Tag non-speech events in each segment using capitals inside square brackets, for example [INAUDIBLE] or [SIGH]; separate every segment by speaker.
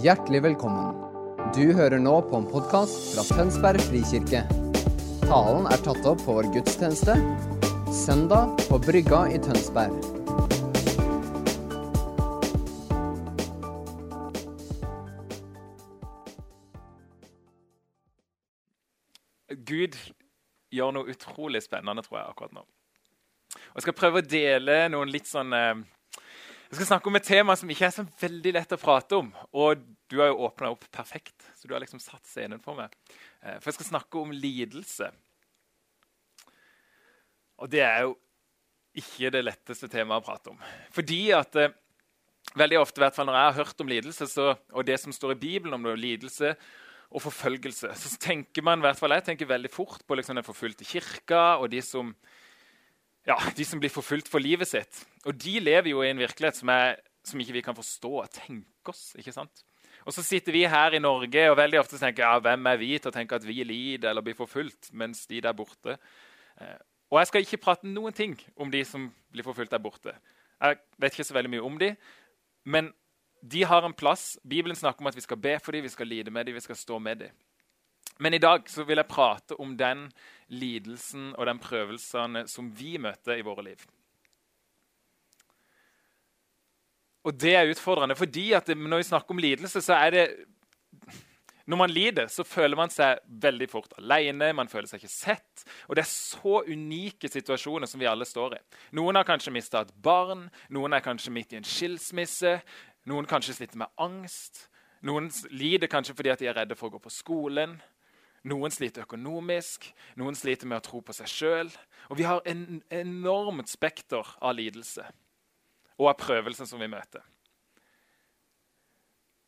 Speaker 1: Hjertelig velkommen. Du hører nå på en podkast fra Tønsberg frikirke. Talen er tatt opp på vår gudstjeneste søndag på Brygga i Tønsberg.
Speaker 2: Gud gjør noe utrolig spennende tror jeg, akkurat nå. Og Jeg skal prøve å dele noen litt sånn eh, Jeg skal snakke om et tema som ikke er så veldig lett å prate om. Og du har jo åpna opp perfekt, så du har liksom satt scenen for meg. Eh, for jeg skal snakke om lidelse. Og det er jo ikke det letteste temaet å prate om. Fordi at eh, veldig ofte, i hvert fall når jeg har hørt om lidelse, så, og det som står i Bibelen om det, lidelse og forfølgelse, så tenker man i hvert fall jeg tenker veldig fort på liksom den forfulgte kirka og de som, ja, de som blir forfulgt for livet sitt. Og de lever jo i en virkelighet som, er, som ikke vi kan forstå og tenke oss. ikke sant? Og så sitter vi her i Norge og veldig ofte tenker ja, hvem er vi til å tenke at vi lider eller blir forfulgt, mens de der borte eh, Og jeg skal ikke prate noen ting om de som blir forfulgt der borte. Jeg vet ikke så veldig mye om de, men de har en plass. Bibelen snakker om at vi skal be for dem, vi skal lide med dem, vi skal stå med dem. Men i dag så vil jeg prate om den lidelsen og den prøvelsene som vi møter i våre liv. Og det er utfordrende, fordi det, når vi snakker om lidelse, så er det Når man lider, så føler man seg veldig fort alene, man føler seg ikke sett. Og det er så unike situasjoner som vi alle står i. Noen har kanskje mista et barn, noen er kanskje midt i en skilsmisse, noen kanskje sliter med angst. Noen lider kanskje fordi de er redde for å gå på skolen. Noen sliter økonomisk, noen sliter med å tro på seg sjøl. Og vi har en enormt spekter av lidelse og av prøvelsen som vi møter.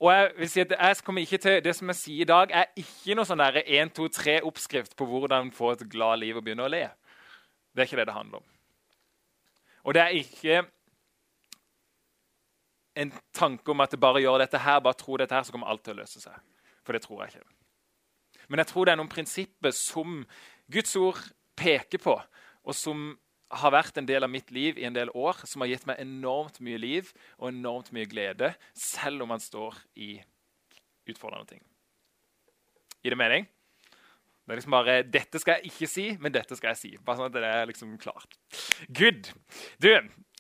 Speaker 2: Og jeg vil si at jeg til, Det som jeg sier i dag, er ikke noe sånn 1, 2, 3-oppskrift på hvordan få et glad liv og begynne å le. Det er ikke det det handler om. Og det er ikke en tanke om at bare gjør dette her, bare tro dette her, så kommer alt til å løse seg. For det tror jeg ikke. Men jeg tror det er noen prinsipper som Guds ord peker på, og som har vært en del av mitt liv i en del år, som har gitt meg enormt mye liv og enormt mye glede, selv om man står i utfordrende ting. Gir det mening? Det er liksom bare, Dette skal jeg ikke si, men dette skal jeg si. Bare sånn at det er liksom klart. Good. Du,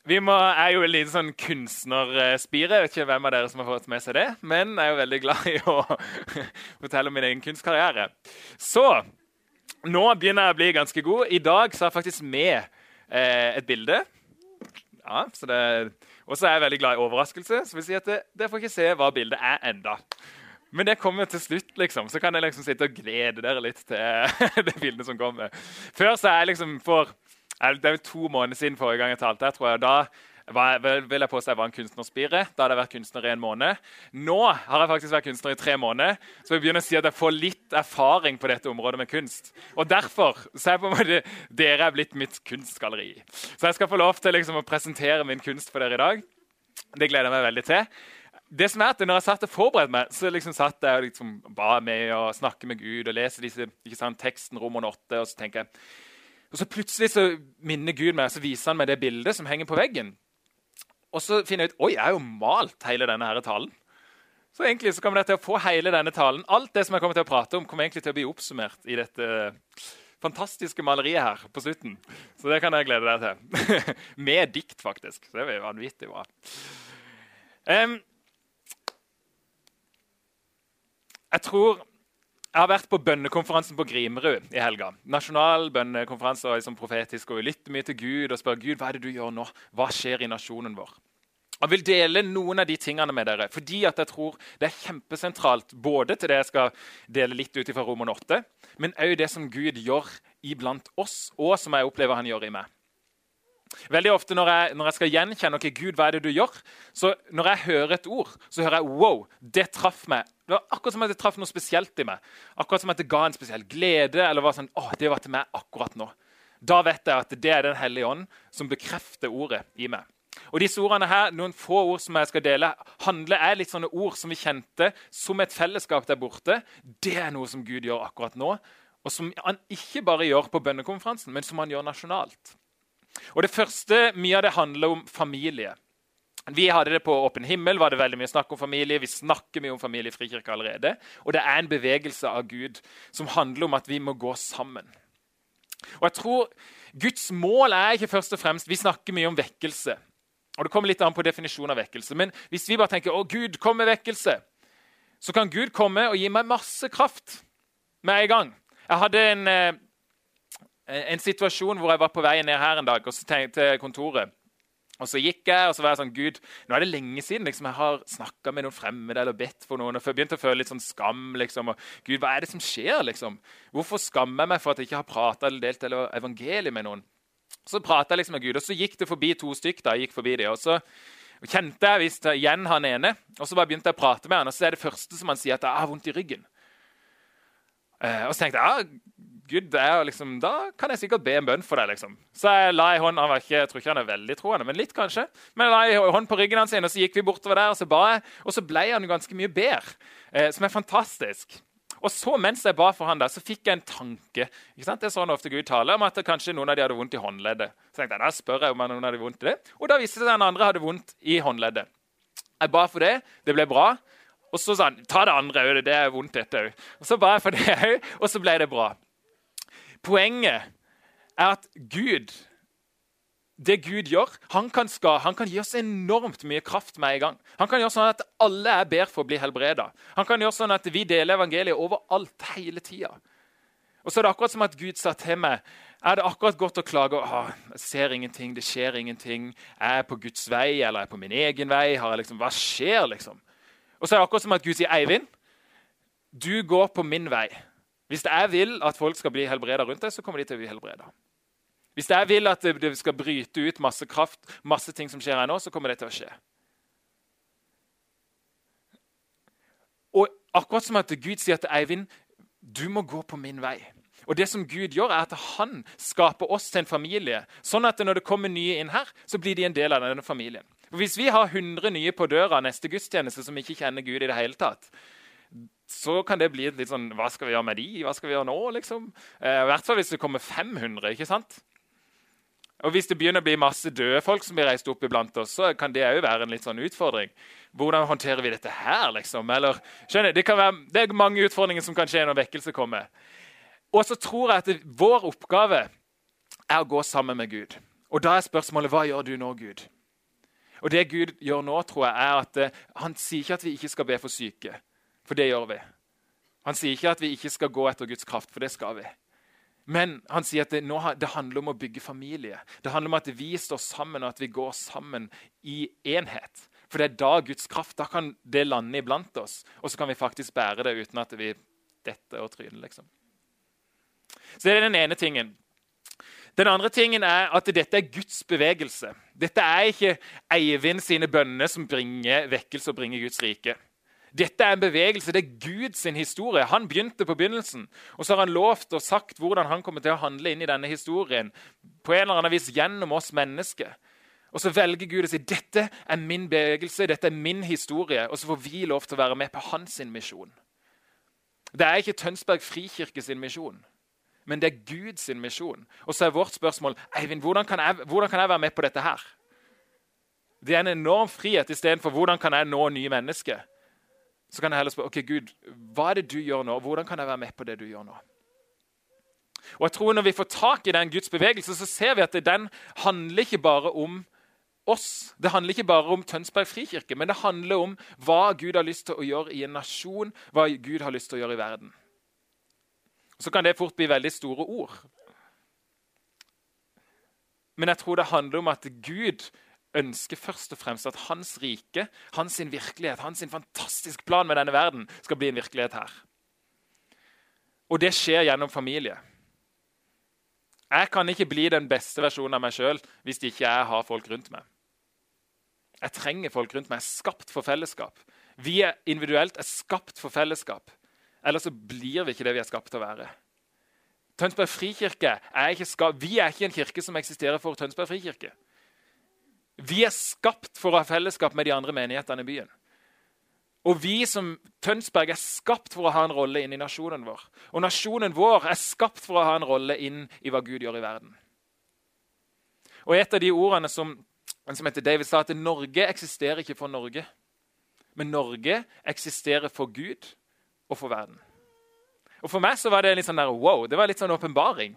Speaker 2: vi må, er jo liten sånn kunstnerspire. Jeg vet ikke hvem av dere som har fått med seg det, men jeg er jo veldig glad i å [LAUGHS] fortelle om min egen kunstkarriere. Så nå begynner jeg å bli ganske god. I dag så har jeg faktisk med eh, et bilde. Ja, så det, Og så er jeg veldig glad i overraskelse, så vil si at dere får ikke se hva bildet er enda. Men det kommer til slutt, liksom. Så kan jeg liksom sitte og glede dere litt til [LAUGHS] det bildet som kommer. Før så er jeg liksom for det er jo to måneder siden forrige gang jeg talte. Jeg tror jeg, da var, vil jeg påstå jeg var en kunstnerspire. Da hadde jeg vært kunstner i en måned. Nå har jeg faktisk vært kunstner i tre måneder, så jeg begynner å si at jeg får litt erfaring på dette området med kunst. Og derfor så er på en måte dere er blitt mitt kunstgalleri. Så jeg skal få lov til liksom, å presentere min kunst for dere i dag. Det gleder jeg meg veldig til. Det som er at når jeg satt og forberedte meg, så liksom satt jeg og liksom ba med å snakke med Gud og lese disse, sant, teksten Roman 8, og så tenker jeg og så Plutselig så minner Gud meg, så viser han meg det bildet som henger på veggen. Og så finner jeg ut oi, jeg har jo malt hele denne her talen. Så egentlig så kommer dere til å få hele denne talen. Alt det som jeg kommer til å prate om, kommer egentlig til å bli oppsummert i dette fantastiske maleriet her på slutten. Så det kan jeg glede deg til. [LAUGHS] Med dikt, faktisk. Så det blir vanvittig bra. Um, jeg tror jeg har vært på bønnekonferansen på Grimerud i helga. Nasjonal bønnekonferanse og liksom profetisk. og Lytter mye til Gud og spør Gud, hva er det du gjør nå. Hva skjer i nasjonen vår? Jeg vil dele noen av de tingene med dere, fordi jeg tror det er kjempesentralt både til det jeg skal dele litt ut fra Roman 8, men òg det som Gud gjør iblant oss, og som jeg opplever han gjør i meg. Veldig ofte når jeg, når jeg, skal gjenkjenne ok, Gud, hva er det du gjør, så når jeg hører et ord, så hører jeg wow, det traff meg. Det var akkurat som at det traff noe spesielt i meg. Akkurat som at det ga en spesiell glede. eller var sånn, åh, det var til meg akkurat nå. Da vet jeg at det er Den hellige ånd som bekrefter ordet i meg. Og disse ordene her, Noen få ord som jeg skal dele, handler er litt sånne ord som vi kjente som et fellesskap der borte. Det er noe som Gud gjør akkurat nå, og som han ikke bare gjør på bønnekonferansen, men som han gjør nasjonalt. Og Det første mye av det handler om familie. Vi hadde det på Åpen himmel, var det veldig mye snakk om familie. Vi snakker mye om familie i Frikirke allerede. Og det er en bevegelse av Gud som handler om at vi må gå sammen. Og jeg tror Guds mål er ikke først og fremst Vi snakker mye om vekkelse. Og det kommer litt an på definisjonen av vekkelse. Men hvis vi bare tenker å Gud, kom med vekkelse, så kan Gud komme og gi meg masse kraft med en gang. Jeg hadde en, eh, en situasjon hvor jeg var på vei ned her en dag og så tenkte til kontoret. Og så gikk jeg, og så var jeg sånn Gud, nå er det lenge siden liksom, jeg har snakka med noen fremmede eller bedt for noen. og begynte å føle litt sånn skam. liksom, og Gud, hva er det som skjer? liksom? Hvorfor skammer jeg meg for at jeg ikke har prata eller delt eller evangeliet med noen? Så prata jeg liksom med Gud, og så gikk det forbi to stykk. da, jeg gikk forbi det, og så kjente jeg visst igjen han ene. og Så bare begynte jeg å prate med han, og så er det første som han sier, at jeg har vondt i ryggen. Eh, og så tenkte jeg ja, Gud er liksom, da kan jeg sikkert be en bønn for deg. liksom. Så jeg la i hånd, han var ikke, Jeg tror ikke han er veldig troende, men litt kanskje. Men jeg la i hånd på ryggen hans, og så gikk vi bortover der, og så ba jeg. Og så ble han ganske mye bedre, eh, som er fantastisk. Og så mens jeg ba for han der, så fikk jeg en tanke. ikke sant? Det er sånn ofte Gud taler om at kanskje noen av de hadde vondt i håndleddet. Så tenkte jeg, da spør jeg om noen hadde vondt i det. Og da viste det seg at den andre hadde vondt i håndleddet. Jeg ba for det. Det ble bra. Og så sa han ta det andre òg. Det er vondt, dette òg. Og så ba jeg for det òg, og så ble det bra. Poenget er at Gud det Gud gjør, han kan, ska, han kan, gi oss enormt mye kraft med en gang. Han kan gjøre sånn at alle er bedre for å bli helbreda. Han kan gjøre sånn at vi deler evangeliet overalt hele tida. Og så er det akkurat som at Gud sa til meg er det akkurat godt å klage jeg ser ingenting, det skjer ingenting. Er jeg på Guds vei, eller er jeg på min egen vei? Liksom, hva skjer, liksom? Og så er det akkurat som at Gud sier, Eivind, du går på min vei. Hvis jeg vil at folk skal bli helbreda rundt deg, så kommer de til å bli helbreda. Hvis jeg vil at det skal bryte ut masse kraft, masse ting som skjer her nå, så kommer det til å skje. Og akkurat som at Gud sier til Eivind du må gå på min vei. Og det som Gud gjør, er at han skaper oss til en familie. Sånn at når det kommer nye inn her, så blir de en del av denne familien. For Hvis vi har 100 nye på døra neste gudstjeneste som ikke kjenner Gud, i det hele tatt, så kan det bli litt sånn Hva skal vi gjøre med de? Hva skal vi gjøre nå? liksom? Eh, I hvert fall hvis det kommer 500. ikke sant? Og Hvis det begynner å bli masse døde folk som blir reist opp iblant oss, så kan det òg være en litt sånn utfordring. Hvordan håndterer vi dette her, liksom? Eller, skjønner, det, være, det er mange utfordringer som kan skje når vekkelse kommer. Og så tror jeg at det, vår oppgave er å gå sammen med Gud. Og da er spørsmålet hva gjør du nå, Gud? Og det Gud gjør nå, tror jeg, er at uh, han sier ikke at vi ikke skal be for syke. For det gjør vi. Han sier ikke at vi ikke skal gå etter Guds kraft, for det skal vi. Men han sier at det, nå, det, handler om å bygge familie. Det handler om at vi står sammen, og at vi går sammen i enhet. For det er da Guds kraft da kan det lande iblant oss, og så kan vi faktisk bære det uten at vi detter og tryner. liksom. Så Det er den ene tingen. Den andre tingen er at dette er Guds bevegelse. Dette er ikke Eivind sine bønner som bringer vekkelse og bringer Guds rike. Dette er en bevegelse, det er Guds historie. Han begynte på begynnelsen. Og så har han lovt og sagt hvordan han kommer til å handle inn i denne historien. på en eller annen vis gjennom oss mennesker. Og så velger Gud å si dette er min bevegelse, dette er min historie. Og så får vi lov til å være med på hans misjon. Det er ikke Tønsberg frikirke sin misjon, men det er Guds misjon. Og så er vårt spørsmål Eivind, hvordan kan, jeg, hvordan kan jeg være med på dette her? Det er en enorm frihet istedenfor hvordan kan jeg nå nye mennesker så kan jeg heller spørre ok, Gud, hva er det du gjør nå? Hvordan kan jeg være med på det du gjør nå? Og jeg tror Når vi får tak i den Guds bevegelse, så ser vi at den handler ikke bare om oss. Det handler ikke bare om Tønsberg frikirke, men det handler om hva Gud har lyst til å gjøre i en nasjon, hva Gud har lyst til å gjøre i verden. Så kan det fort bli veldig store ord. Men jeg tror det handler om at Gud ønsker først og fremst at hans rike, hans virkelighet, hans fantastisk plan med denne verden skal bli en virkelighet her. Og det skjer gjennom familie. Jeg kan ikke bli den beste versjonen av meg sjøl hvis ikke jeg har folk rundt meg. Jeg trenger folk rundt meg. Jeg er skapt for fellesskap. Vi er individuelt er skapt for fellesskap. Ellers så blir vi ikke det vi er skapt til å være. Tønsberg frikirke er ikke, Vi er ikke en kirke som eksisterer for Tønsberg frikirke. Vi er skapt for å ha fellesskap med de andre menighetene i byen. Og vi som Tønsberg er skapt for å ha en rolle inn i nasjonen vår. Og nasjonen vår er skapt for å ha en rolle inn i hva Gud gjør i verden. Og Et av de ordene som som heter David, sa at Norge eksisterer ikke for Norge. Men Norge eksisterer for Gud og for verden. Og For meg så var det litt sånn der, wow, det var litt sånn åpenbaring.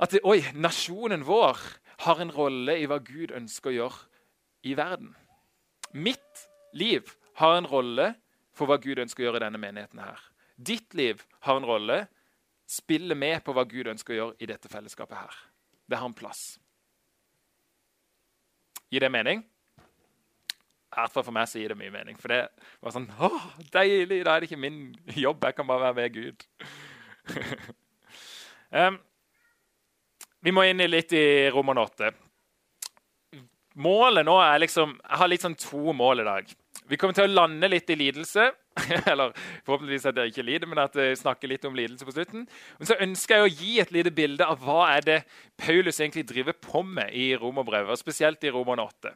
Speaker 2: At det, oi, nasjonen vår har en rolle i hva Gud ønsker å gjøre i verden. Mitt liv har en rolle for hva Gud ønsker å gjøre i denne menigheten. her. Ditt liv har en rolle. Spille med på hva Gud ønsker å gjøre i dette fellesskapet her. Det har en plass. Gir det mening? I hvert fall for meg så gir det mye mening. For det var sånn åh, Deilig! Da er det ikke min jobb. Jeg kan bare være med Gud. [LAUGHS] um, vi må inn litt i Roman 8. Målet nå er liksom Jeg har litt sånn to mål i dag. Vi kommer til å lande litt i lidelse. [LAUGHS] Eller forhåpentligvis at dere ikke lider, men at jeg snakker litt om lidelse på slutten. Men så ønsker jeg å gi et lite bilde av hva er det Paulus egentlig driver på med i romerbrevet, og spesielt i Roman 8.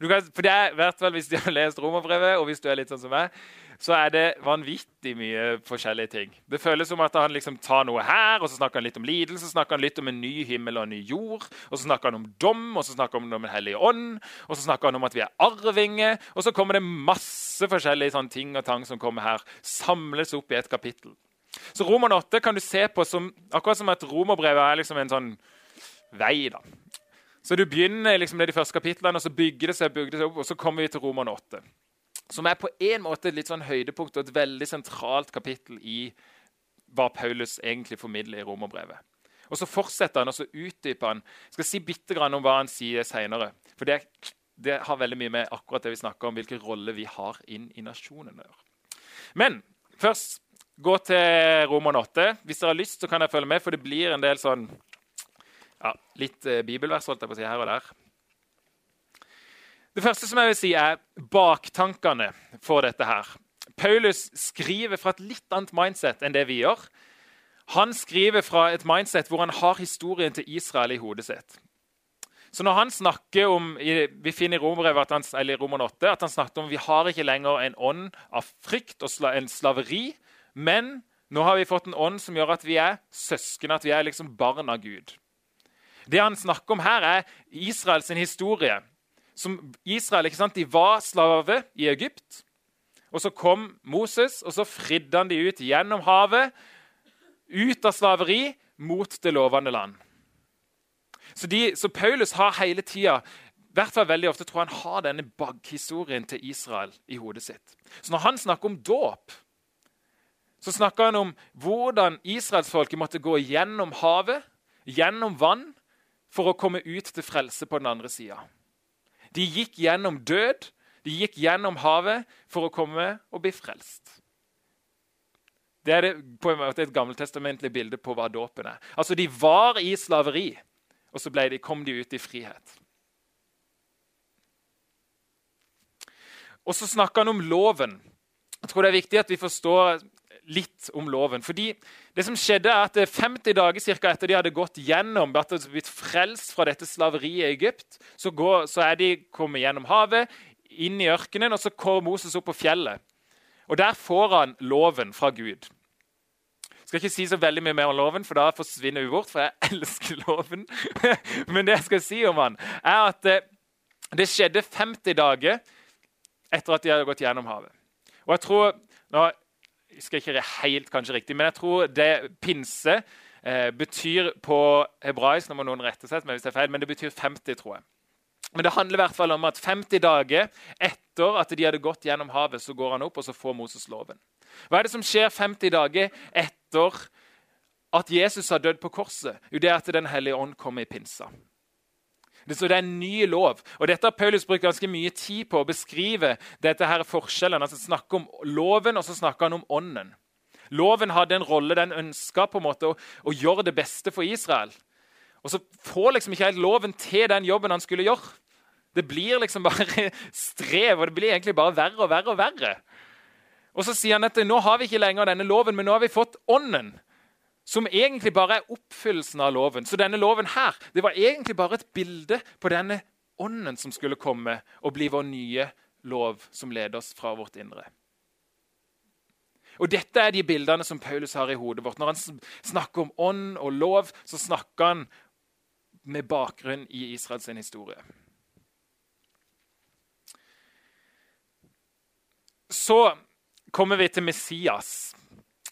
Speaker 2: Kan, for det er, hvert fall Hvis de har lest romerbrevet, og hvis du er litt sånn som meg, så er det vanvittig mye forskjellige ting. Det føles som at han liksom tar noe her, og så snakker han litt om lidelse, så snakker han litt om en ny himmel og en ny jord, og så snakker han om dom, og så snakker han om Den hellige ånd, og så snakker han om at vi er arvinger, og så kommer det masse forskjellige sånn ting og tang som kommer her, samles opp i et kapittel. Så Roman 8 kan du se på som, akkurat som at romerbrevet er liksom en sånn vei. da. Så du begynner liksom med de første kapitlene, og så bygger det seg, bygger det seg opp, og så kommer vi til Roman 8. Som er på en måte et litt sånn høydepunkt og et veldig sentralt kapittel i hva Paulus egentlig formidler i romerbrevet. Og Så fortsetter han og så utdyper han. Jeg skal si bitte grann om hva han sier seinere. For det, det, har veldig mye med akkurat det vi snakker om, hvilken rolle vi har inn i nasjonen å. Men først gå til Roman 8. Hvis dere har lyst, så kan dere følge med, for det blir en del sånn ja, litt eh, bibelvers holdt jeg på å si her og der. Det første som jeg vil si, er baktankene for dette her. Paulus skriver fra et litt annet mindset enn det vi gjør. Han skriver fra et mindset hvor han har historien til Israel i hodet sitt. Så når han snakker om, Vi finner i Romerbrevet eller i Roman 8 at han snakker om vi har ikke lenger en ånd av frykt og en slaveri, men nå har vi fått en ånd som gjør at vi er søsken, at vi er liksom barn av Gud. Det han snakker om her, er Israels historie. Som Israel ikke sant? De var slave i Egypt. Og Så kom Moses, og så fridde han de ut gjennom havet, ut av slaveri, mot det lovende land. Så, de, så Paulus har hele tida i hvert fall veldig ofte tror han har denne bagghistorien til Israel i hodet sitt. Så når han snakker om dåp, så snakker han om hvordan israelsfolket måtte gå gjennom havet, gjennom vann, for å komme ut til frelse på den andre sida. De gikk gjennom død, de gikk gjennom havet for å komme og bli frelst. Det er det, på en måte et gammeltestamentlig bilde på hva dåpen er. Altså, De var i slaveri, og så de, kom de ut i frihet. Og så snakker han om loven. Jeg tror det er viktig at vi forstår litt om loven. Fordi det som skjedde er at 50 dager cirka, etter de hadde gått gjennom, at de hadde blitt frelst fra dette slaveriet i Egypt, så, går, så er de kommet gjennom havet, inn i ørkenen, og så kommer Moses opp på fjellet. Og Der får han loven fra Gud. Jeg skal ikke si så veldig mye mer om loven, for da forsvinner vi bort. For jeg [LAUGHS] elsker loven. [LAUGHS] Men det jeg skal si om han, er at eh, det skjedde 50 dager etter at de hadde gått gjennom havet. Og jeg tror, nå jeg skal ikke helt kanskje riktig, men jeg tror det pinse eh, betyr på hebraisk Nå må noen rette seg, hvis det er feil, men det betyr 50, tror jeg. Men det handler i hvert fall om at 50 dager etter at de hadde gått gjennom havet, så går han opp og så får Moses loven. Hva er det som skjer 50 dager etter at Jesus har dødd på korset? Jo, det er at Den hellige ånd kommer i pinsa. Det, så det er en ny lov. Og Dette har Paulus brukt ganske mye tid på å beskrive dette her forskjellen. Altså snakke om loven, og så snakker han om ånden. Loven hadde en rolle. Den ønska på en måte å, å, gjøre det beste for Israel. Og så får liksom ikke helt loven til den jobben han skulle gjøre. Det blir liksom bare [LAUGHS] strev, og det blir egentlig bare verre og verre og verre. Og så sier han at nå har vi ikke lenger denne loven, men nå har vi fått ånden som egentlig bare er oppfyllelsen av loven. Så denne loven her det var egentlig bare et bilde på denne ånden som skulle komme og bli vår nye lov, som leder oss fra vårt indre. Og Dette er de bildene som Paulus har i hodet vårt. Når han snakker om ånd og lov, så snakker han med bakgrunn i Israels historie. Så kommer vi til Messias.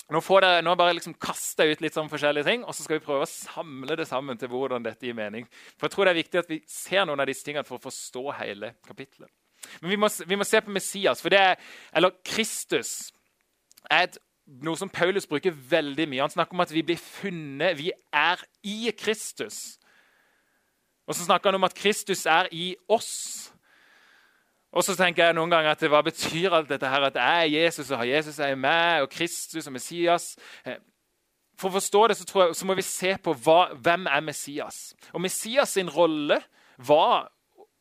Speaker 2: Nå, dere, nå bare liksom kaster jeg ut litt sånn forskjellige ting, og så skal vi prøve å samle det sammen til hvordan dette gir mening. For jeg tror det er viktig at vi ser noen av disse tingene for å forstå hele kapitlet. Men vi må, vi må se på Messias, for det er, eller Kristus, er et, noe som Paulus bruker veldig mye. Han snakker om at vi blir funnet, vi er i Kristus. Og så snakker han om at Kristus er i oss. Og så tenker jeg noen ganger at Hva betyr alt dette her? At jeg er Jesus, og Jesus er meg, og Kristus og Messias? Eh, for å forstå det så, jeg, så må vi se på hva, hvem er Messias. Og Messias sin rolle var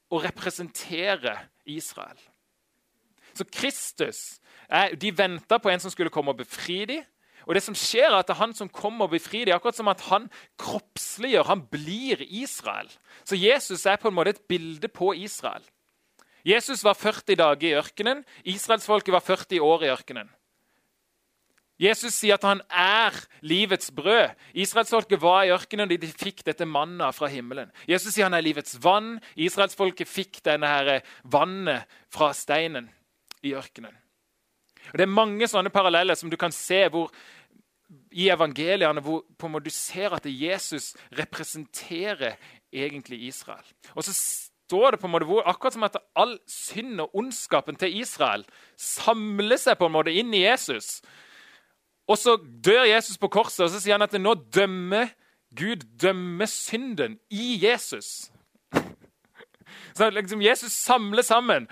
Speaker 2: å representere Israel. Så Kristus De venta på en som skulle komme og befri dem. Og det som skjer er at Han som kommer og befrir dem, akkurat som at han kroppsliggjør, han blir Israel. Så Jesus er på en måte et bilde på Israel. Jesus var 40 dager i ørkenen. Israelsfolket var 40 år i ørkenen. Jesus sier at han er livets brød. Israelsfolket var i ørkenen og de fikk dette manna fra himmelen. Jesus sier han er livets vann. Israelsfolket fikk denne her vannet fra steinen i ørkenen. Og Det er mange sånne paralleller som du kan se hvor, i evangeliene hvor på en måte du ser at Jesus representerer egentlig Israel. Og så står det på en måte hvor, akkurat som at all synd og ondskapen til Israel samler seg på en måte inn i Jesus. Og så dør Jesus på korset, og så sier han at nå dømmer Gud dømmer synden i Jesus. Så liksom Jesus samler sammen.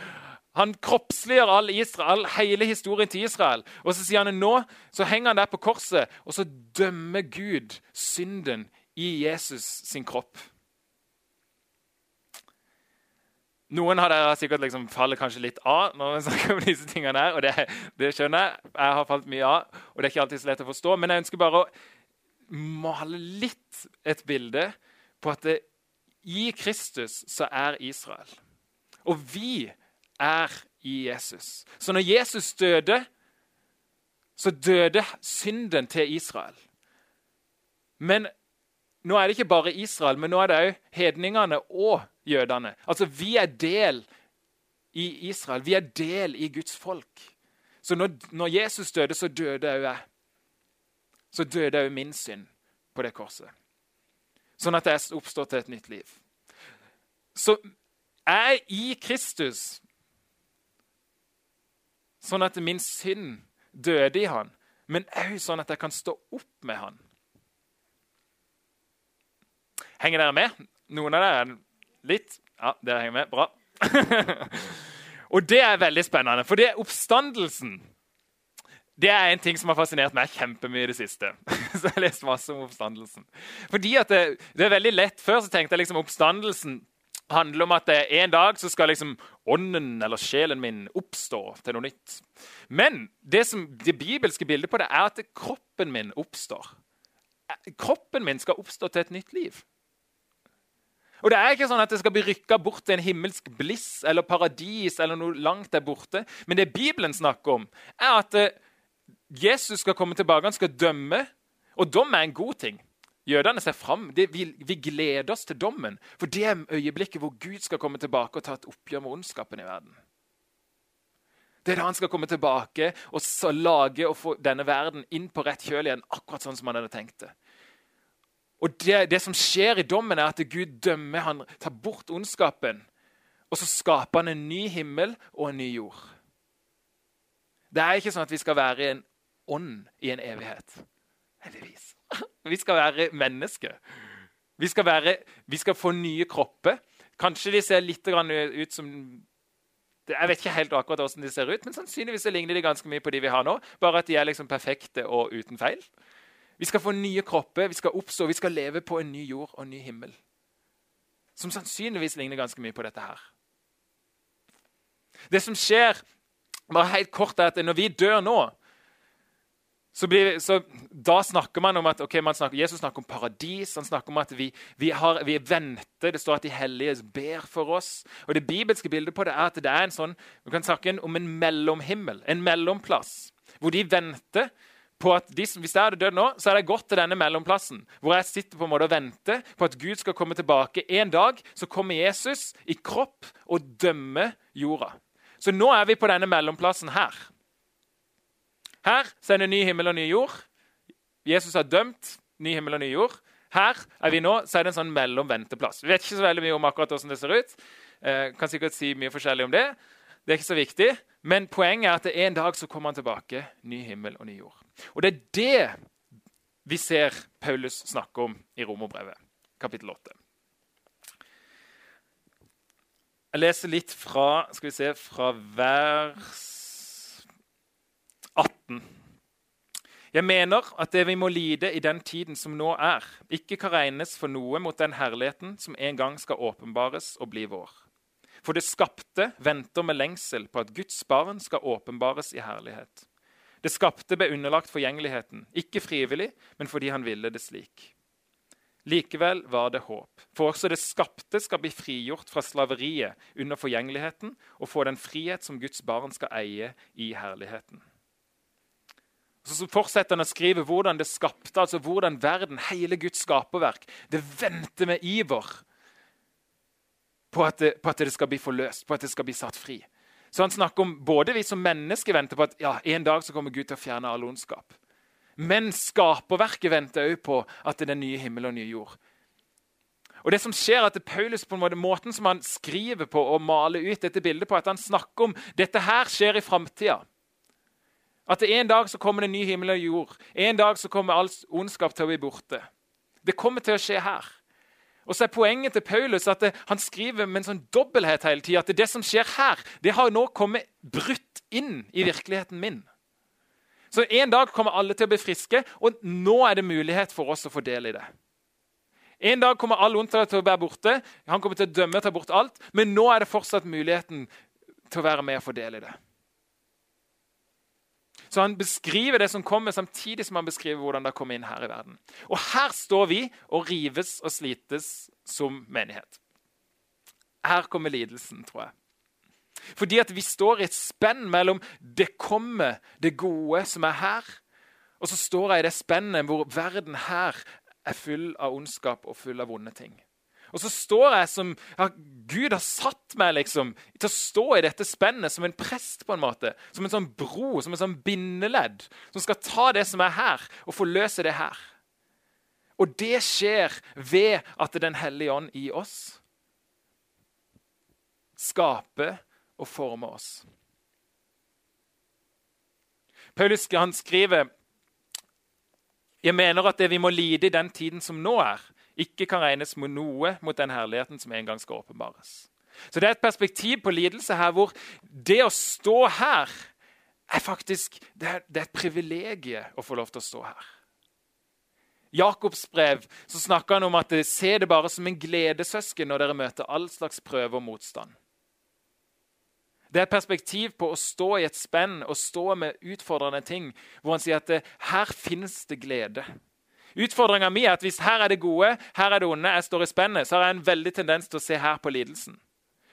Speaker 2: Han kroppsliggjør all Israel, hele historien til Israel. Og så sier han nå så henger han der på korset, og så dømmer Gud synden i Jesus sin kropp. Noen av dere har sikkert liksom faller kanskje litt av når vi [LAUGHS] snakker om disse tingene. her, og det, det, skjønner jeg. Jeg har falt mye av, og det er ikke alltid så lett å forstå. Men jeg ønsker bare å male litt et bilde på at det, i Kristus så er Israel. Og vi er i Jesus. Så når Jesus døde, så døde synden til Israel. Men nå er det ikke bare Israel, men nå er det òg hedningene og jødene. Altså, Vi er del i Israel. Vi er del i Guds folk. Så når, når Jesus døde, så døde òg jeg. Så døde òg min synd på det korset. Sånn at jeg oppstår til et nytt liv. Så jeg er i Kristus, sånn at min synd døde i han, men òg sånn at jeg kan stå opp med han. Henger dere med? Noen av dere? Litt? Ja, dere henger med. Bra. [LAUGHS] og det er veldig spennende, for det er oppstandelsen det er en ting som har fascinert meg kjempemye i det siste. [LAUGHS] så jeg har lest masse om oppstandelsen. Fordi at det, det, er veldig lett Før så tenkte jeg liksom oppstandelsen handler om at en dag så skal liksom ånden eller sjelen min oppstå til noe nytt. Men det, som, det bibelske bildet på det er at kroppen min oppstår. Kroppen min skal oppstå til et nytt liv. Og det er ikke sånn at det skal bli rykka bort til en himmelsk bliss eller paradis eller noe langt der borte. Men det Bibelen snakker om, er at eh, Jesus skal komme tilbake, han skal dømme. Og dom er en god ting. Jødene ser fram. Vi, vi, gleder oss til dommen. For det er øyeblikket hvor Gud skal komme tilbake og ta et oppgjør med ondskapen i verden. Det er da han skal komme tilbake og lage og få denne verden inn på rett kjøl igjen. akkurat sånn som han hadde tenkt det. Og det, det, som skjer i dommen, er at Gud dømmer, han tar bort ondskapen. Og så skaper han en ny himmel og en ny jord. Det er ikke sånn at vi skal være en ånd i en evighet. Heldigvis. [LAUGHS] Vi skal være mennesker. Vi skal, være, vi skal få nye kropper. Kanskje de ser litt ut som Jeg vet ikke helt akkurat hvordan de ser ut, men sannsynligvis ligner de ganske mye på de vi har nå. Bare at de er liksom perfekte og uten feil. Vi skal få nye kropper, vi skal oppstå, vi skal leve på en ny jord og en ny himmel. Som sannsynligvis ligner ganske mye på dette her. Det som skjer, bare helt kort, er at når vi dør nå så, blir, så Da snakker man om at okay, man snakker, Jesus snakker om paradis. Han snakker om at vi, vi, har, vi venter. Det står at de hellige ber for oss. Og Det bibelske bildet på det er at det er en sånn, vi kan snakke om en mellomhimmel, en mellomplass, hvor de venter på at de, Hvis jeg hadde dødd nå, så hadde jeg gått til denne mellomplassen, hvor jeg sitter på en måte og venter på at Gud skal komme tilbake. En dag så kommer Jesus i kropp og dømmer jorda. Så nå er vi på denne mellomplassen her. Her så er det ny himmel og ny jord. Jesus har dømt ny himmel og ny jord. Her er vi nå, så er det en sånn mellomventeplass. Vi vet ikke så veldig mye om akkurat hvordan det ser ut. Eh, kan sikkert si mye forskjellig om det. Det er ikke så viktig. Men poenget er at en dag så kommer han tilbake. Ny himmel og ny jord. Og det er det vi ser Paulus snakke om i Romerbrevet, kapittel 8. Jeg leser litt fra, skal vi se, fra vers 18. Jeg mener at det vi må lide i den tiden som nå er, ikke kan regnes for noe mot den herligheten som en gang skal åpenbares og bli vår. For det skapte venter med lengsel på at Guds barn skal åpenbares i herlighet. Det skapte ble underlagt forgjengeligheten, ikke frivillig, men fordi han ville det slik. Likevel var det håp, for også det skapte skal bli frigjort fra slaveriet under forgjengeligheten og få den frihet som Guds barn skal eie i herligheten. Så fortsetter han å skrive hvordan det skapte, altså hvordan verden, hele Guds skaperverk, det venter med iver på at, det, på at det skal bli forløst, på at det skal bli satt fri. Så han snakker om både vi som mennesker venter på at ja, en dag så kommer Gud til å fjerne all ondskap. Men skaperverket venter òg på at det er den nye himmel og nye jord. Og det som skjer er at Paulus på en måte, Måten som han skriver på og maler ut dette bildet på, at han snakker om dette her skjer i framtida. At det en dag så kommer det ny himmel og jord. En dag så kommer all ondskap til å bli borte. Det kommer til å skje her. Og så er Poenget til Paulus at han skriver med en sånn dobbelthet hele tida. At det som skjer her, det har nå kommet brutt inn i virkeligheten min. Så En dag kommer alle til å bli friske, og nå er det mulighet for oss å få del i det. En dag kommer all ondt til å være borte. Han kommer til å dømme og ta bort alt. Men nå er det fortsatt muligheten til å være med og få del i det. Så han beskriver det som kommer, samtidig som han beskriver hvordan det kommer inn her i verden. Og her står vi og rives og slites som menighet. Her kommer lidelsen, tror jeg. Fordi at vi står i et spenn mellom det kommer, det gode som er her, og så står jeg i det spennet hvor verden her er full av ondskap og full av vonde ting. Og så står jeg som ja, Gud har satt meg liksom, til å stå i dette spennet som en prest. på en måte, Som en sånn bro, som en sånn bindeledd, som skal ta det som er her, og forløse det her. Og det skjer ved at Den hellige ånd i oss skaper og former oss. Paulus skriver jeg mener at det vi må lide i den tiden som nå er, ikke kan regnes med noe mot den herligheten som en gang skal åpenbares. Så Det er et perspektiv på lidelse her hvor det å stå her er faktisk det er, det er et privilegium å få lov til å stå her. Jakobs brev så snakker han om at se det bare som en gledessøsken når dere møter all slags prøve og motstand. Det er et perspektiv på å stå i et spenn og stå med utfordrende ting, hvor han sier at det, her finnes det glede. Utfordringa mi er at hvis her er det gode, her er det onde, jeg står i spennet, så har jeg en veldig tendens til å se her på lidelsen.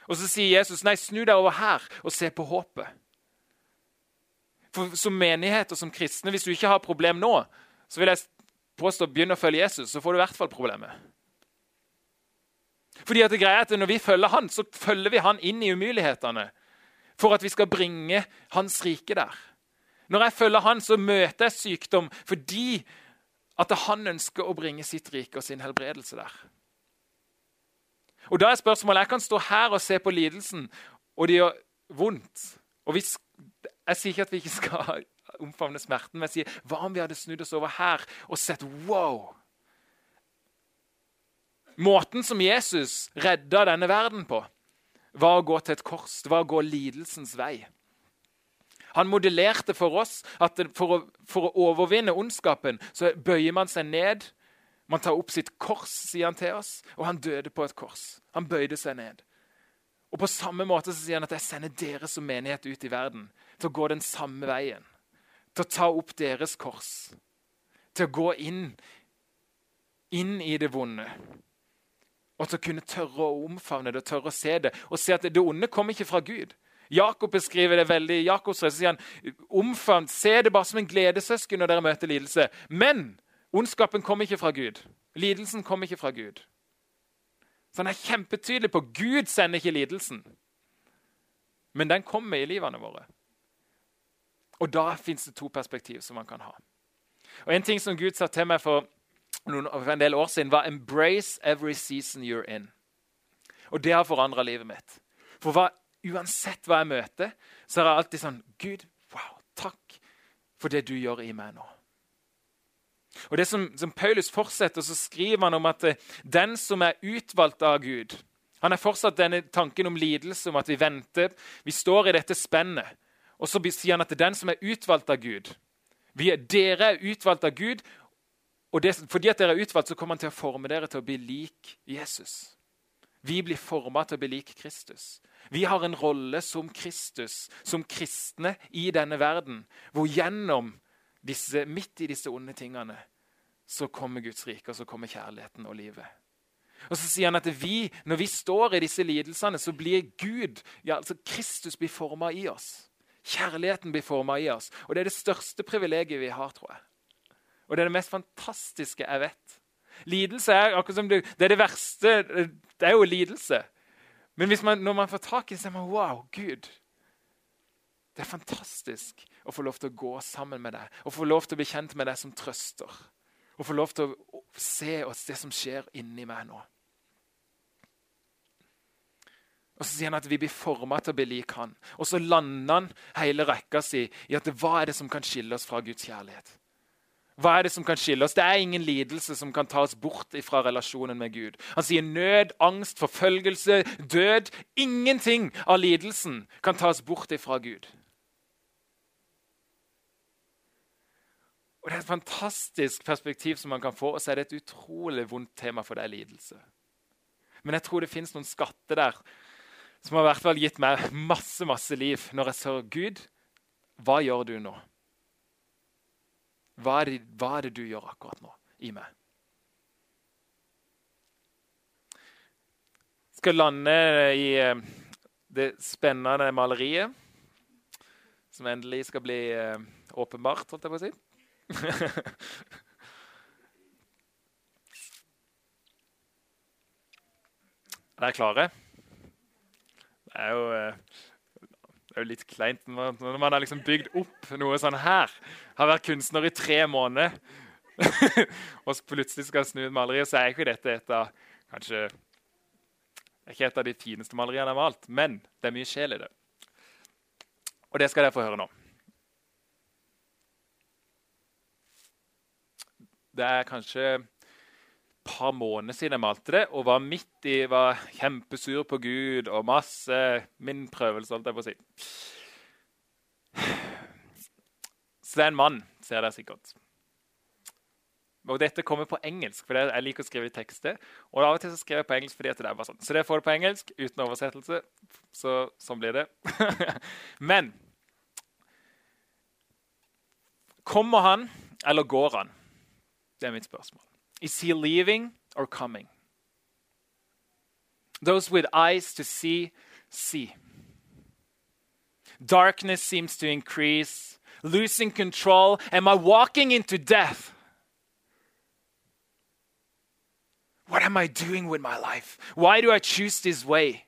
Speaker 2: Og så sier Jesus nei, snu deg over her og se på håpet. For Som menighet og som kristne, hvis du ikke har problem nå, så vil jeg påstå begynne å følge Jesus, så får du i hvert fall problemet. Fordi at det greia er at Når vi følger han, så følger vi han inn i umulighetene for at vi skal bringe hans rike der. Når jeg følger han, så møter jeg sykdom fordi at han ønsker å bringe sitt rike og sin helbredelse der. Og da er spørsmålet, Jeg kan stå her og se på lidelsen, og det gjør vondt. Og vi, Jeg sier ikke at vi ikke skal [LAUGHS] omfavne smerten, men jeg sier hva om vi hadde snudd oss over her og sett wow? Måten som Jesus redda denne verden på, var å gå til et kors. Det var å gå lidelsens vei. Han modellerte for oss at for å, for å overvinne ondskapen så bøyer man seg ned. Man tar opp sitt kors, sier han til oss, og han døde på et kors. Han bøyde seg ned. Og På samme måte så sier han at jeg sender dere som menighet ut i verden til å gå den samme veien. Til å ta opp deres kors. Til å gå inn, inn i det vonde. Og til å kunne tørre å omfavne det, og tørre å se det. Og se at det onde kommer ikke fra Gud. Jakob beskriver det veldig. Jakob sier han, omfavn, Se det bare som en gledessøsken når dere møter lidelse. Men ondskapen kommer ikke fra Gud. Lidelsen kommer ikke fra Gud. Så han er kjempetydelig på Gud sender ikke lidelsen. Men den kommer i livene våre. Og da fins det to perspektiv som man kan ha. Og En ting som Gud sa til meg for, noen, for en del år siden, var 'embrace every season you're in'. Og det har forandra livet mitt. For hva, uansett hva jeg møter, så er jeg alltid sånn Gud, wow, takk for det du gjør i meg nå. Og det som, som Paulus fortsetter, så skriver han om at eh, den som er utvalgt av Gud Han er fortsatt denne tanken om lidelse, om at vi venter. Vi står i dette spennet. Og så sier han at det er den som er utvalgt av Gud. Er, dere er utvalgt av Gud, og det, fordi at dere er utvalgt, så kommer han til å forme dere til å bli lik Jesus. Vi blir forma til å bli lik Kristus. Vi har en rolle som Kristus, som kristne i denne verden, hvor gjennom disse, midt i disse onde tingene, så kommer Guds rike, og så kommer kjærligheten og livet. Og så sier han at vi, Når vi står i disse lidelsene, så blir Gud, ja, altså Kristus blir forma i oss. Kjærligheten blir forma i oss. Og Det er det største privilegiet vi har, tror jeg. Og det er det mest fantastiske jeg vet. Lidelse er akkurat som det, det er det verste. Det er jo lidelse. Men man, når man får tak i det, så er man wow, Gud. Det er fantastisk å få lov til å gå sammen med deg, å få lov til å bli kjent med deg som trøster. Å få lov til å se oss det som skjer inni meg nå. Og Så sier han at vi blir forma til å bli lik han. Og så lander han hele rekka si i at hva er det som kan skille oss fra Guds kjærlighet? Hva er det som kan skille oss? Det er ingen lidelse som kan ta oss bort fra relasjonen med Gud. Han sier nød, angst, forfølgelse, død. Ingenting av lidelsen kan ta oss bort fra Gud. Og Det er et fantastisk perspektiv som man kan få, og så er det et utrolig vondt tema for deg, lidelse. Men jeg tror det fins noen skatter der som har i hvert fall gitt meg masse masse liv når jeg sier, Gud, hva gjør du nå? Hva er, det, hva er det du gjør akkurat nå i meg? Jeg skal lande i eh, det spennende maleriet som endelig skal bli eh, åpenbart, holdt jeg på å si. [LAUGHS] Er dere klare? Det er jo, eh, det er jo litt kleint når man har liksom bygd opp noe sånn her. Har vært kunstner i tre måneder, [LAUGHS] og plutselig skal snu et maleri, så er ikke dette et av kanskje ikke et av de fineste maleriene jeg har malt, men det er mye sjel i det. Og det skal dere få høre nå. Det er kanskje par måneder siden jeg malte det, og var midt i, var kjempesur på Gud og masse min prøvelse, holdt jeg på å si. Så det er en mann, ser dere sikkert. Og Dette kommer på engelsk, for jeg liker å skrive i tekster. Og av og til så skriver jeg på engelsk fordi det er bare sånn. Så det får du på engelsk uten oversettelse. Så sånn blir det. [LAUGHS] Men Kommer han, eller går han? Det er mitt spørsmål. Is he leaving or coming? Those with eyes to see, see. Darkness seems to increase, losing control. Am I walking into death? What am I doing with my life? Why do I choose this way?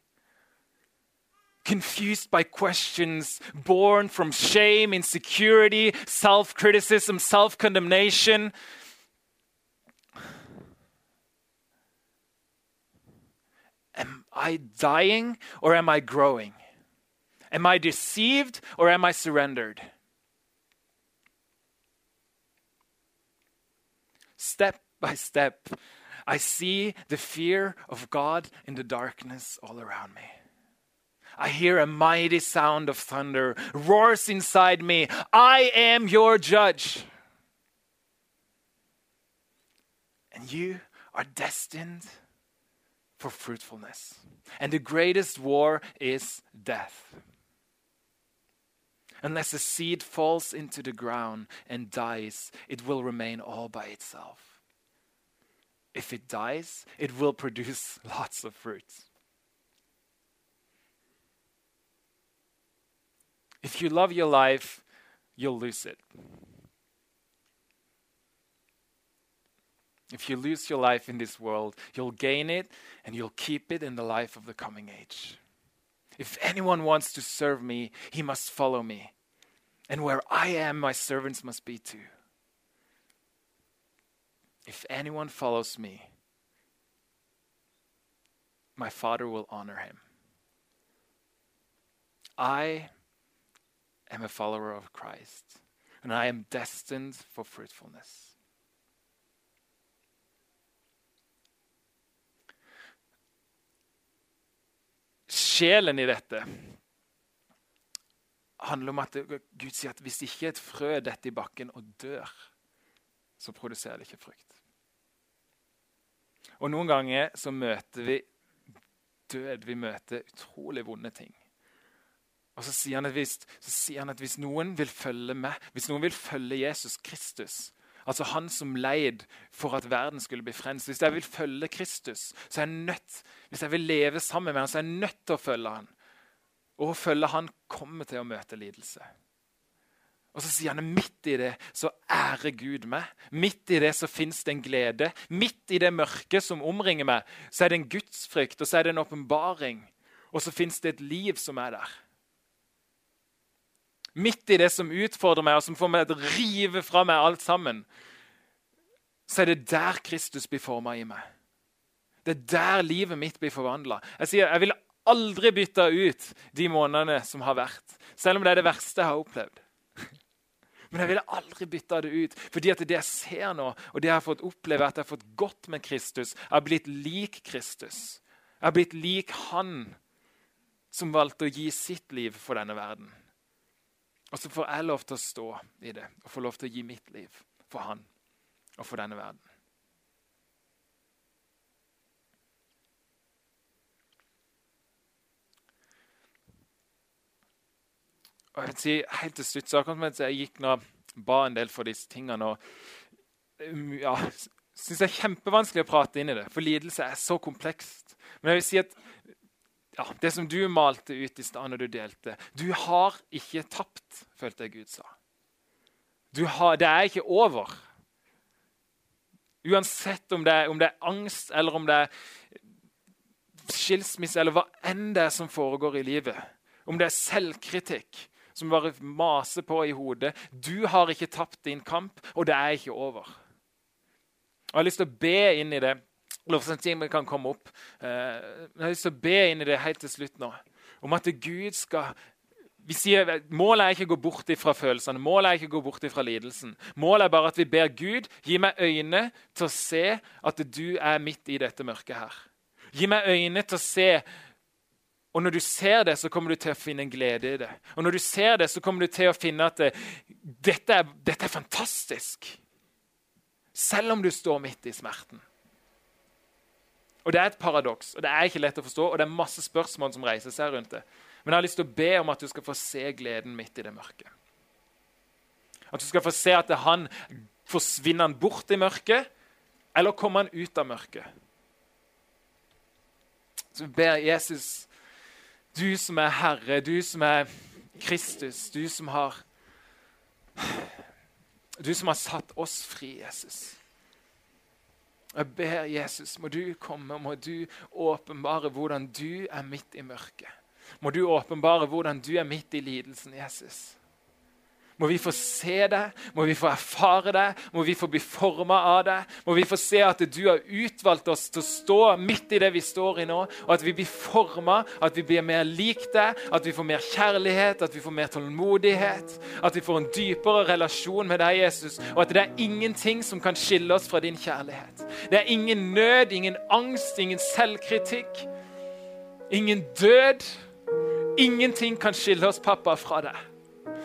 Speaker 2: Confused by questions born from shame, insecurity, self criticism, self condemnation. I dying or am I growing? Am I deceived or am I surrendered? Step by step, I see the fear of God in the darkness all around me. I hear a mighty sound of thunder roars inside me. I am your judge. And you are destined for fruitfulness. And the greatest war is death. Unless a seed falls into the ground and dies, it will remain all by itself. If it dies, it will [LAUGHS] produce lots of fruit. If you love your life, you'll lose it. If you lose your life in this world, you'll gain it and you'll keep it in the life of the coming age. If anyone wants to serve me, he must follow me. And where I am, my servants must be too. If anyone follows me, my Father will honor him. I am a follower of Christ, and I am destined for fruitfulness. Sjelen i dette handler om at Gud sier at hvis ikke et frø detter i bakken og dør, så produserer det ikke frukt. Og Noen ganger så møter vi død, vi møter utrolig vonde ting. Og så sier, hvis, så sier han at hvis noen vil følge med, hvis noen vil følge Jesus Kristus, altså han som leid for at verden skulle bli frelst Hvis jeg vil følge Kristus, så er jeg nødt, hvis jeg vil leve sammen med ham, så er jeg nødt til å følge ham. Og å følge han kommer til å møte lidelse. Og så sier han midt i det så ærer Gud meg. Midt i det så fins det en glede. Midt i det mørket som omringer meg, så er det en gudsfrykt og så er det en åpenbaring. Og så fins det et liv som er der. Midt i det som utfordrer meg, og som får meg til å rive fra meg alt sammen, så er det der Kristus blir forma i meg. Det er der livet mitt blir forvandla. Jeg sier, jeg ville aldri bytta ut de månedene som har vært, selv om det er det verste jeg har opplevd. [LAUGHS] Men jeg ville aldri bytta det ut. fordi at det jeg ser nå, og det jeg har fått oppleve, at jeg har fått godt med Kristus, jeg har blitt lik Kristus. Jeg har blitt lik Han som valgte å gi sitt liv for denne verden. Og så får jeg lov til å stå i det og få lov til å gi mitt liv for Han og for denne verden. Og jeg vil si helt til slutt, så akkurat mens jeg gikk nå ba en del for disse tingene og um, ja, syns det er kjempevanskelig å prate inn i det, for lidelse er så komplekst. Men jeg vil si at ja, det som du malte ut i stad når du delte Du har ikke tapt, følte jeg Gud sa. Har, det er ikke over. Uansett om det, om det, er, angst, eller om det er skilsmisse, eller hva enn det er som foregår i livet. Om det er selvkritikk som bare maser på i hodet. Du har ikke tapt din kamp, og det er ikke over. Og Jeg har lyst til å be inn i det lovsangstimen kan komme opp. Eh, jeg har lyst til å be inn i det helt til slutt nå. Om at Gud skal vi sier, Målet er ikke å gå bort fra følelsene, målet er ikke å gå bort fra lidelsen. Målet er bare at vi ber Gud gi meg øyne til å se at du er midt i dette mørket her. Gi meg øyne til å se og når du ser det, så kommer du til å finne en glede i det. Og når du ser det, så kommer du til å finne at det, dette, er, dette er fantastisk. Selv om du står midt i smerten. Og Det er et paradoks, og det er ikke lett å forstå, og det er masse spørsmål som reiser seg rundt det. Men jeg har lyst til å be om at du skal få se gleden midt i det mørket. At du skal få se at han forsvinner han bort i mørket, eller kommer han ut av mørket? Så vi ber Jesus, du som er Herre, du som er Kristus, du som har Du som har satt oss fri, Jesus. Jeg ber Jesus, må du komme, må du åpenbare hvordan du er midt i mørket. Må du åpenbare hvordan du er midt i lidelsen, Jesus. Må vi få se det, må vi få erfare det, må vi få bli forma av det. Må vi få se at du har utvalgt oss til å stå midt i det vi står i nå. Og at vi blir forma, at vi blir mer lik det, at vi får mer kjærlighet, at vi får mer tålmodighet. At vi får en dypere relasjon med deg, Jesus. Og at det er ingenting som kan skille oss fra din kjærlighet. Det er ingen nød, ingen angst, ingen selvkritikk. Ingen død. Ingenting kan skille oss, pappa, fra deg.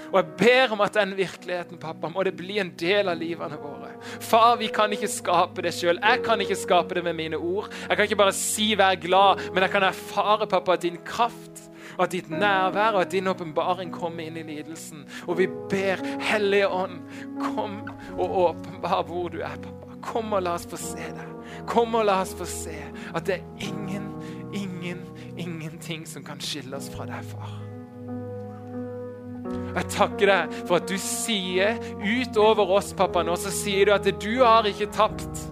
Speaker 2: Og jeg ber om at den virkeligheten pappa, må det bli en del av livene våre. Far, vi kan ikke skape det sjøl. Jeg kan ikke skape det med mine ord. Jeg kan ikke bare si 'vær glad', men jeg kan erfare pappa, at din kraft og at ditt nærvær og at din åpenbaring kommer inn i lidelsen. Og vi ber Hellige Ånd, kom og åpenbar hvor du er, pappa. Kom og la oss få se deg. Kom og la oss få se at det er ingen, ingen, ingenting som kan skille oss fra deg, far. Jeg takker deg for at du sier utover oss, pappa, nå så sier du at du har ikke tapt.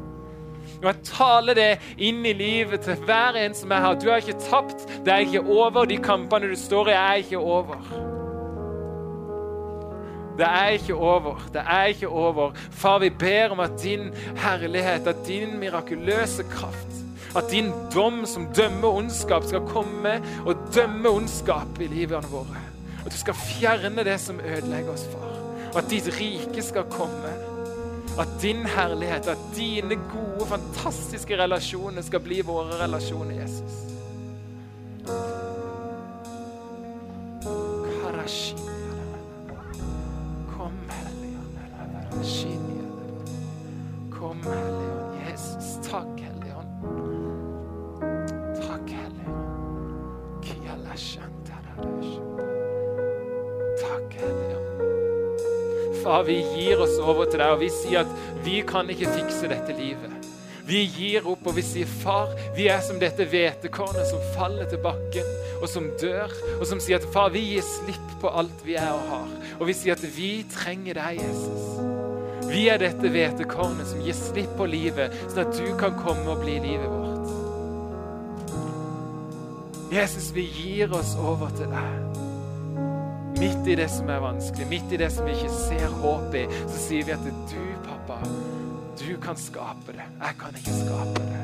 Speaker 2: Og Jeg taler det inn i livet til hver en som er her. Du har ikke tapt. Det er ikke over. De kampene du står i, er ikke over. Det er ikke over. Det er ikke over. Far, vi ber om at din herlighet, at din mirakuløse kraft, at din dom som dømmer ondskap, skal komme og dømme ondskap i livene våre. At du skal fjerne det som ødelegger oss, far. Og at ditt rike skal komme. At din herlighet, at dine gode, fantastiske relasjoner skal bli våre relasjoner, Jesus. Kom, Helligånd. Kom, Helligånd. Jesus, takk, Helligånd. Takk, Hellige Ånd. Takk, Hellige Far, vi gir oss over til deg, og vi sier at vi kan ikke fikse dette livet. Vi gir opp, og vi sier, 'Far, vi er som dette hvetekornet som faller til bakken, og som dør.' Og som sier at 'Far, vi gir slipp på alt vi er og har.' Og vi sier at vi trenger deg, Jesus. Vi er dette hvetekornet som gir slipp på livet, sånn at du kan komme og bli livet vårt. Jesus, vi gir oss over til deg. Midt i det som er vanskelig, midt i det som vi ikke ser håp i, så sier vi at du, pappa, du kan skape det. Jeg kan ikke skape det.